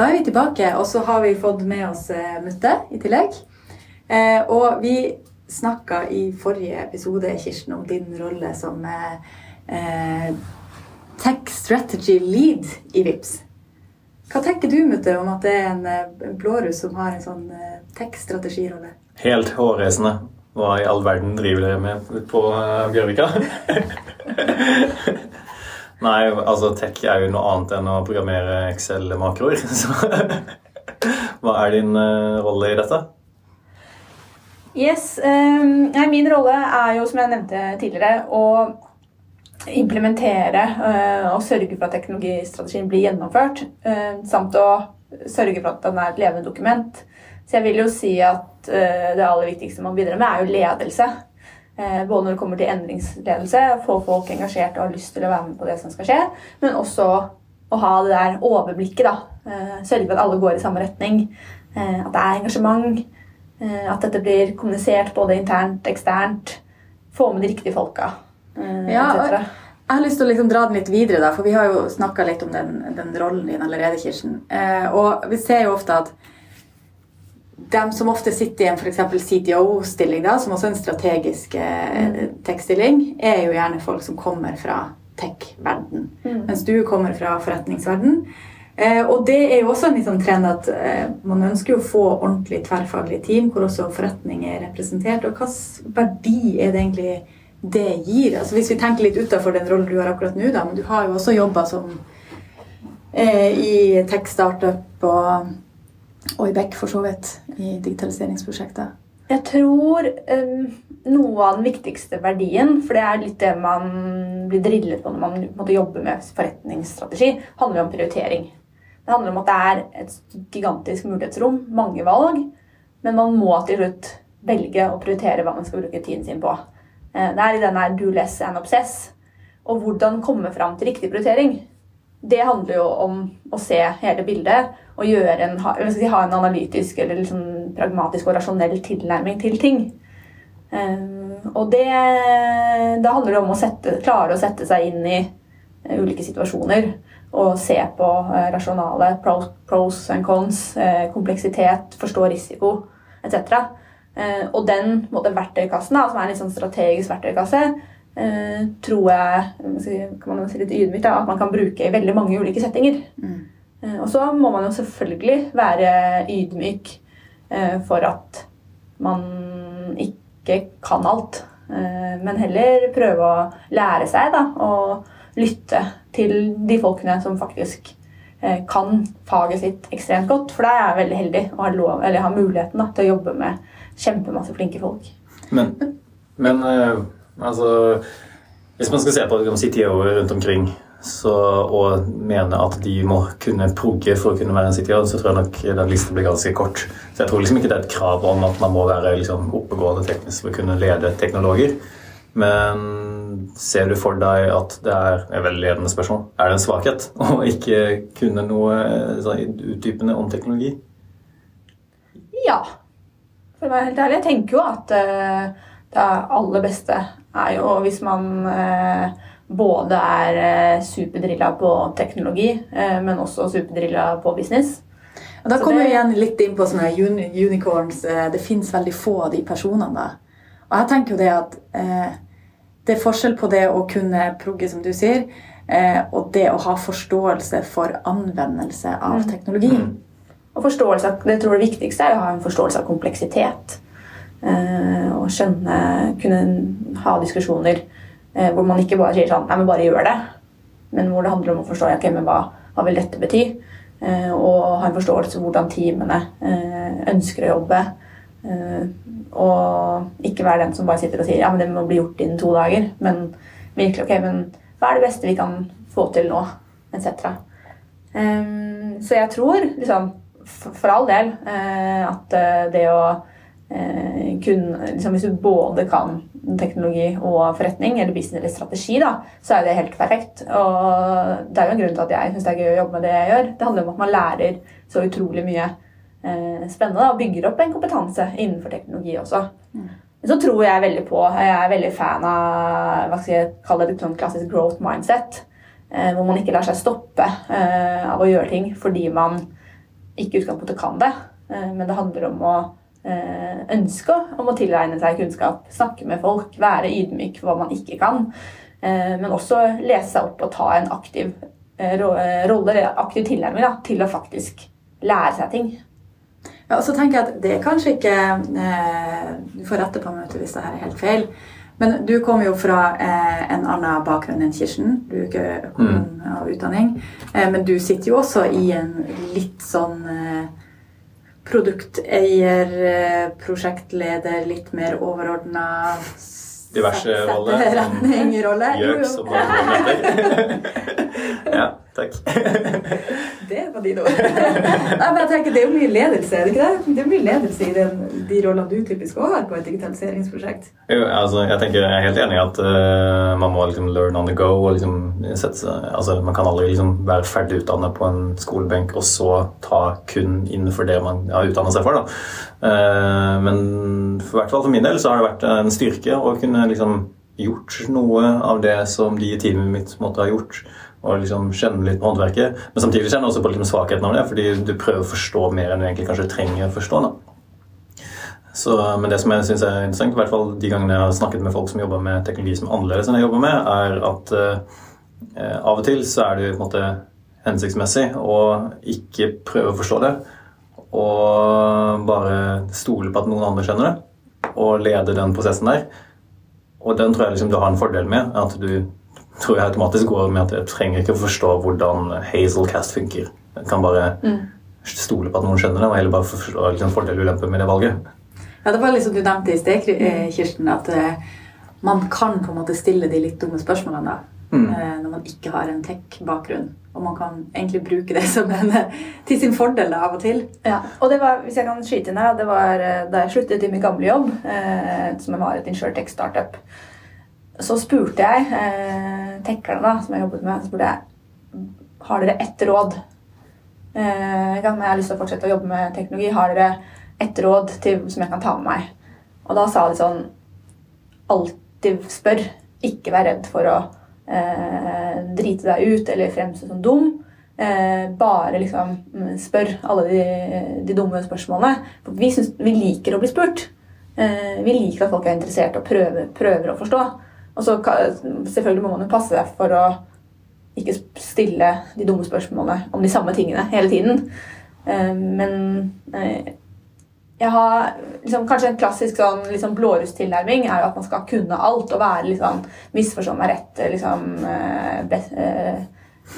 Da er vi tilbake, og så har vi fått med oss eh, Mutte i tillegg. Eh, og vi snakka i forrige episode Kirsten, om din rolle som eh, eh Tech Strategy Lead i VIPS. Hva tenker du Mutte, om at det er en, eh, en blåruss som har en sånn tech-strategirolle? Helt hårreisende. Hva i all verden driver dere med på Bjørvika? Nei, altså tech er jo noe annet enn å programmere Excel-makroer. Så hva er din uh, rolle i dette? Yes, um, Min rolle er jo, som jeg nevnte tidligere, å implementere uh, og sørge for at teknologistrategien blir gjennomført. Uh, samt å sørge for at den er et levende dokument. Så jeg vil jo si at det aller viktigste man bidrar med, er jo ledelse. Eh, både når det kommer til endringsledelse, få folk engasjert og har lyst til å være med på det som skal skje, men også å ha det der overblikket. da. Eh, sørge for at alle går i samme retning. Eh, at det er engasjement. At dette blir kommunisert både internt eksternt. Få med de riktige folka. Ja, jeg har lyst til å liksom dra den litt videre, da, for vi har jo snakka litt om den, den, rollen din allerede, Kirsten. og vi ser jo ofte at de som ofte sitter i en f.eks. CTO-stilling, som også er en strategisk eh, mm. tech-stilling, er jo gjerne folk som kommer fra tech-verden, mm. mens du kommer fra forretningsverden. Eh, og det er jo også en liksom trend at eh, man ønsker å få ordentlig tverrfaglige team hvor også forretning er representert. Og hvilken verdi er det egentlig det gir? Altså Hvis vi tenker litt utafor den rollen du har akkurat nå, da, men du har jo også jobba som eh, i tech-startup og og i Beck, for så vidt, i digitaliseringsprosjektet? Jeg tror um, noe av den viktigste verdien, for det er litt det man blir drillet på når man måtte jobbe med forretningsstrategi, handler om prioritering. Det handler om at det er et gigantisk mulighetsrom, mange valg, men man må til slutt velge å prioritere hva man skal bruke tiden sin på. Eh, det er i denne do less and obsess. Og hvordan komme fram til riktig prioritering. Det handler jo om å se hele bildet og en, si, ha en analytisk eller liksom pragmatisk og rasjonell tilnærming til ting. Um, og det, da handler det om å sette, klare å sette seg inn i uh, ulike situasjoner og se på uh, rasjonale pros, and cons, kompleksitet, forstå risiko etc. og den måte, verktøykassen, da, som er en litt sånn strategisk verktøykasse, tror jeg kan man si litt ydmykt, at man kan bruke i veldig mange ulike settinger. Mm. Eh, og så må man jo selvfølgelig være ydmyk eh, for at man ikke kan alt. Eh, men heller prøve å lære seg da, og lytte til de folkene som faktisk kan faget sitt ekstremt godt. For da er jeg veldig heldig og har, lov, har muligheten da, til å jobbe med kjempemasse flinke folk. Men, men altså Hvis man skal se på si, ti år rundt omkring så, og mener at de må kunne progge for å kunne være en CTO, så tror jeg nok den listen blir ganske kort. Så jeg tror liksom ikke det er et krav om at man må være liksom, oppegående teknisk for å kunne lede teknologer. Men ser du for deg at det er et veldig ledende spørsmål, er det en svakhet å ikke kunne noe sånn, utdypende om teknologi? Ja. For å være helt ærlig, jeg tenker jo at uh, det aller beste er jo hvis man uh, både er eh, superdrilla på teknologi, eh, men også superdrilla på business. Og da kommer vi igjen litt inn på sånne unicorns. Eh, det fins veldig få av de personene. da. Og jeg tenker jo det at eh, det er forskjell på det å kunne progge, som du sier, eh, og det å ha forståelse for anvendelse av mm. teknologi. Mm. Og forståelse, det tror jeg det viktigste er å ha en forståelse av kompleksitet. Eh, og skjønne, kunne ha diskusjoner Eh, hvor man ikke bare sier sånn Nei, men bare gjør det. Men hvor det handler om å forstå okay, men hva, hva vil dette bety. Eh, og ha en forståelse for hvordan teamene eh, ønsker å jobbe. og ikke være den som bare sitter og sier ja, men det må bli gjort innen to dager. Men virkelig ok, men hva er det beste vi kan få til nå? Etc. så jeg tror, liksom, for all del, at det å kunne liksom, Hvis du både kan teknologi og forretning, eller business eller strategi, da, så er det helt perfekt. Og det er jo en grunn til at jeg syns det er gøy å jobbe med det jeg gjør. Det handler om at man lærer så utrolig mye eh, spennende og bygger opp en kompetanse innenfor teknologi også. Mm. Så tror jeg veldig på Jeg er veldig fan av hva skal jeg kalle det, sånn klassisk growth mindset. Eh, hvor man ikke lar seg stoppe eh, av å gjøre ting fordi man ikke i utgangspunktet kan det. Eh, men det handler om å eh, ønske om å tilegne seg kunnskap, snakke med folk, være ydmyk for hva man ikke kan. Eh, men også lese seg opp og ta en aktiv rolle, aktiv tilnærming da, til å faktisk lære seg ting. Ja, og så tenker jeg at Det er kanskje ikke eh, Du får rette på meg hvis det her er helt feil. Men du kommer jo fra eh, en annen bakgrunn enn Kirsten. Du er ikke økonom mm. av utdanning. Eh, men du sitter jo også i en litt sånn eh, produkteier, eh, prosjektleder, litt mer overordna Diverse roller. Retning-rolle. Gjøk, som man heter. ja, takk. det var dine ord. Nei, men jeg tenker, Det er jo mye ledelse, er det ikke det? Det er mye ledelse i den, de rollene du typisk også har på et digitaliseringsprosjekt. Jo, altså, jeg tenker jeg er helt enig i at uh, man må liksom learn on the go. og liksom sette, altså, Man kan aldri liksom være ferdig utdannet på en skolebenk og så ta kun innenfor det man har utdannet seg for. da. Uh, men for, hvert fall for min del så har det vært en styrke å kunne liksom gjort noe av det som de i teamet mitt måtte ha gjort og liksom kjenne litt på håndverket. Men samtidig kjenner jeg også på litt svakheten av det, fordi du prøver å forstå mer enn du egentlig kanskje trenger å forstå. Da. Så, men det som jeg synes er interessant, i hvert fall de gangene jeg har snakket med folk som jobber med teknologi som er annerledes enn jeg jobber med, er at eh, av og til så er det på en måte hensiktsmessig å ikke prøve å forstå det, og bare stole på at noen andre skjønner det, og lede den prosessen der. Og den tror jeg liksom du har en fordel med. at du tror jeg automatisk går med at jeg trenger ikke å forstå hvordan Hazelcast funker. Jeg kan bare mm. stole på at noen skjønner det, og heller bare forstå liksom, fordel og ulempe med det valget. Ja, Det var liksom du nevnte i sted, eh, Kirsten, at uh, man kan på en måte stille de litt dumme spørsmålene da, mm. uh, når man ikke har en tech-bakgrunn. Og man kan egentlig bruke det som en, til sin fordel da, av og til. Ja, og det var, hvis jeg kan skyte inn her, det var da jeg sluttet i min gamle jobb, eh, som var et insurtech-startup så spurte jeg eh, tekkerne da, som jeg jobbet med, så spurte jeg, har dere ett råd. Eh, jeg har lyst til å fortsette å jobbe med teknologi. Har dere ett råd til, som jeg kan ta med meg? Og da sa de sånn Alltid spør. Ikke vær redd for å eh, drite deg ut eller fremstå som dum. Eh, bare liksom mm, spør alle de, de dumme spørsmålene. For vi, synes, vi liker å bli spurt. Eh, vi liker at folk er interessert og prøver, prøver å forstå. Og så selvfølgelig må man jo passe seg for å ikke stille de dumme spørsmålene om de samme tingene hele tiden. Eh, men eh, jeg har liksom, Kanskje en klassisk sånn, liksom blårusstilnærming er jo at man skal kunne alt og være liksom Misforstå meg rett liksom, eh,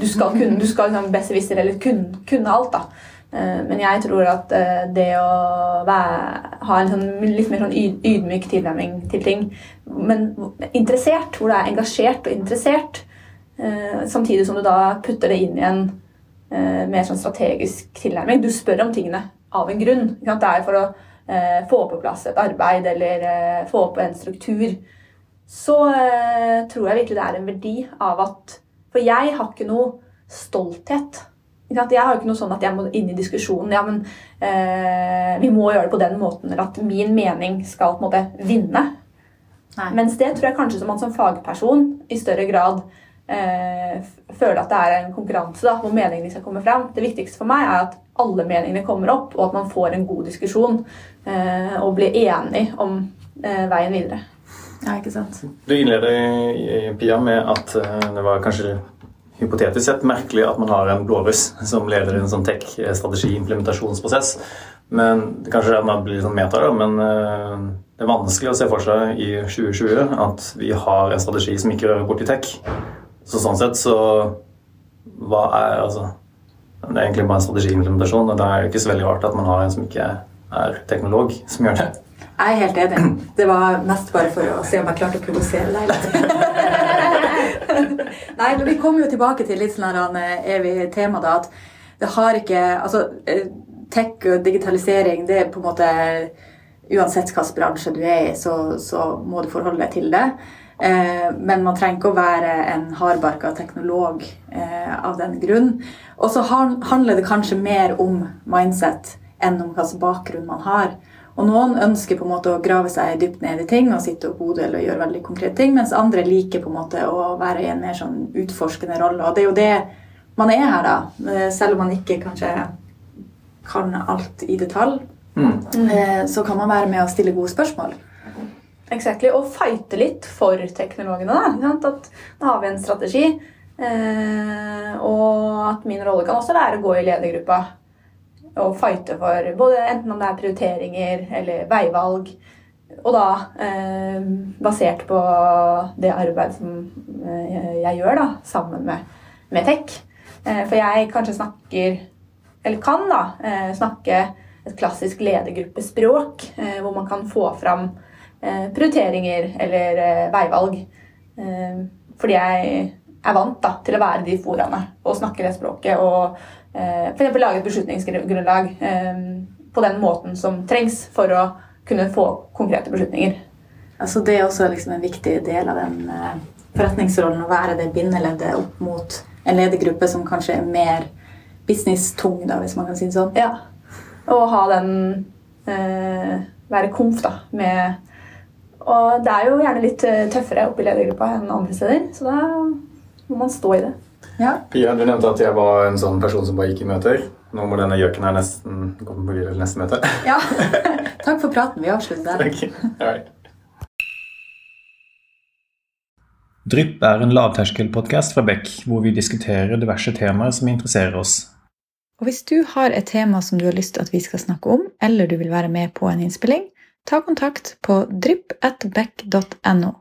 Du skal kunne, liksom besserwisser eller kunne, kunne alt, da. Eh, men jeg tror at eh, det å være, ha en sånn, litt mer sånn ydmyk tilnærming til ting, men interessert, hvor du er engasjert og interessert, eh, samtidig som du da putter det inn i en mer sånn strategisk tilnærming Du spør om tingene av en grunn. Det er for å få på plass et arbeid eller få på en struktur. Så tror jeg virkelig det er en verdi av at For jeg har ikke noe stolthet jeg har jo ikke noe sånn at jeg må inn i diskusjonen. Ja, men eh, vi må gjøre det på den måten eller at min mening skal på en måte vinne. Nei. Mens det tror jeg kanskje som man som fagperson i større grad eh, føler at det er en konkurranse da, hvor meningene skal komme fram. Det viktigste for meg er at alle meningene kommer opp, og at man får en god diskusjon eh, og blir enig om eh, veien videre. Ja, ikke sant? Du innleder Pia, med at eh, det var kanskje hypotetisk sett merkelig at man har en blåruss som leder en sånn tech-strategi-implementasjonsprosess. Men det Kanskje det blir sånn meta, da, men eh, det er vanskelig å se for seg i 2020 at vi har en strategi som ikke rører borti tech. Så sånn sett så Hva er altså Det er egentlig bare en strategiimplementasjon, og da er det ikke så veldig rart at man har en som ikke er teknolog, som gjør det. Jeg er helt enig. Det var mest bare for å se om jeg klarte å provosere deg litt. Nei, men vi kommer jo tilbake til litt sånn evig tema, da. At det har ikke Altså, eh, tech og digitalisering, det er på en måte Uansett hvilken bransje du er i, så, så, må du forholde deg til det. Eh, men man trenger ikke å være en hardbarka teknolog eh, av den grunn. Og så handler det kanskje mer om mindset enn om hvilken bakgrunn man har. Og noen ønsker på en måte å grave seg dypt ned i ting og sitte og kode eller gjøre veldig konkrete ting, mens andre liker på en måte å være i en mer sånn utforskende rolle. Og det er jo det man er her, da. Eh, selv om man ikke kanskje kan alt i detalj, Mm. eh, så kan man være med og stille gode spørsmål. Exactly. Og fighte litt for teknologene. Da, sant? at da har vi en strategi. Eh, og at min rolle kan også være å gå i ledergruppa og fighte for både enten om det er prioriteringer eller veivalg. Og da eh, basert på det arbeidet som eh, jeg gjør da, sammen med, med tech. Eh, for jeg kanskje snakker, eller kan da, eh, snakke et klassisk ledergruppespråk, eh, hvor man kan få fram eh, prioriteringer eller veivalg. Fordi jeg er vant da, til å være i de foraene og snakke det språket. Og eh, f.eks. lage et beslutningsgrunnlag eh, på den måten som trengs for å kunne få konkrete beslutninger. Altså Det er også liksom en viktig del av den eh, forretningsrollen å være det bindeleddet opp mot en ledergruppe som kanskje er mer business-tung, da, hvis man kan si det sånn. Ja. Og ha den eh, Være komf, da, med Og det er jo gjerne litt eh, tøffere oppe i ledergruppa enn andre steder, så da må man stå i det. Ja. Pia, du nevnte at jeg var en sånn person som bare gikk i møter. Nå må denne gjøken her nesten komme videre til neste møte. ja. Takk for praten. Vi avslutter der. Drypp er en lavterskelpodkast fra Beck, hvor vi diskuterer diverse temaer som interesserer oss. Og Hvis du har et tema som du har lyst til at vi skal snakke om, eller du vil være med på en innspilling, ta kontakt på drypp.beck.no.